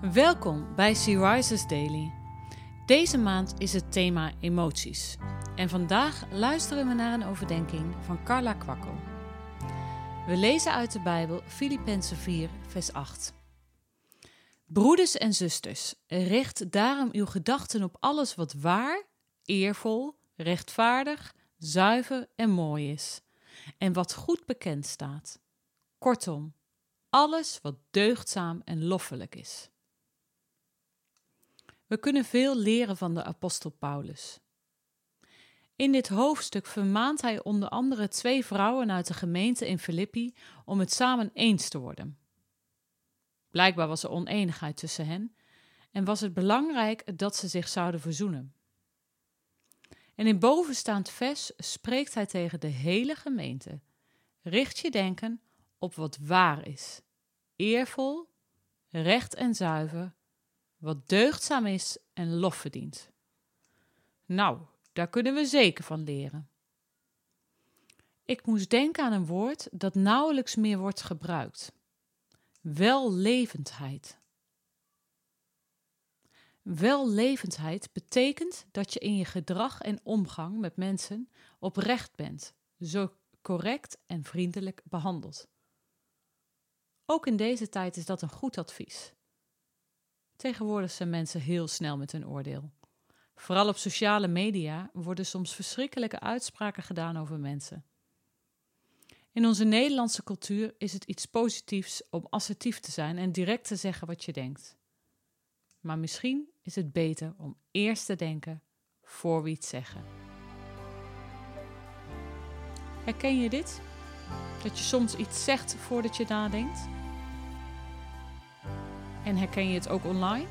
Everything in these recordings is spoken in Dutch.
Welkom bij Sea Daily. Deze maand is het thema emoties. En vandaag luisteren we naar een overdenking van Carla Kwakkel. We lezen uit de Bijbel Filippenzen 4, vers 8. Broeders en zusters, richt daarom uw gedachten op alles wat waar, eervol, rechtvaardig, zuiver en mooi is, en wat goed bekend staat. Kortom, alles wat deugdzaam en loffelijk is. We kunnen veel leren van de apostel Paulus. In dit hoofdstuk vermaant hij onder andere twee vrouwen uit de gemeente in Filippi om het samen eens te worden. Blijkbaar was er oneenigheid tussen hen en was het belangrijk dat ze zich zouden verzoenen. En in bovenstaand vers spreekt hij tegen de hele gemeente: Richt je denken op wat waar is, eervol, recht en zuiver, wat deugdzaam is en lof verdient. Nou, daar kunnen we zeker van leren. Ik moest denken aan een woord dat nauwelijks meer wordt gebruikt: wellevendheid. Wellevendheid betekent dat je in je gedrag en omgang met mensen oprecht bent, zo correct en vriendelijk behandeld. Ook in deze tijd is dat een goed advies. Tegenwoordig zijn mensen heel snel met hun oordeel. Vooral op sociale media worden soms verschrikkelijke uitspraken gedaan over mensen. In onze Nederlandse cultuur is het iets positiefs om assertief te zijn en direct te zeggen wat je denkt. Maar misschien is het beter om eerst te denken voor we iets zeggen. Herken je dit? Dat je soms iets zegt voordat je nadenkt? En herken je het ook online?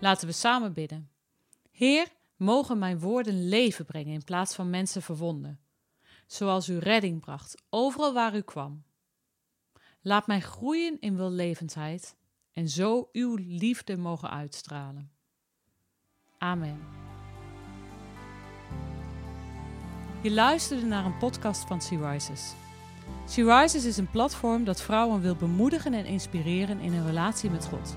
Laten we samen bidden. Heer, mogen mijn woorden leven brengen in plaats van mensen verwonden, zoals u redding bracht overal waar u kwam. Laat mij groeien in wellevendheid en zo uw liefde mogen uitstralen. Amen. Je luisterde naar een podcast van Sea Rises. Sea Rises is een platform dat vrouwen wil bemoedigen en inspireren in hun relatie met God.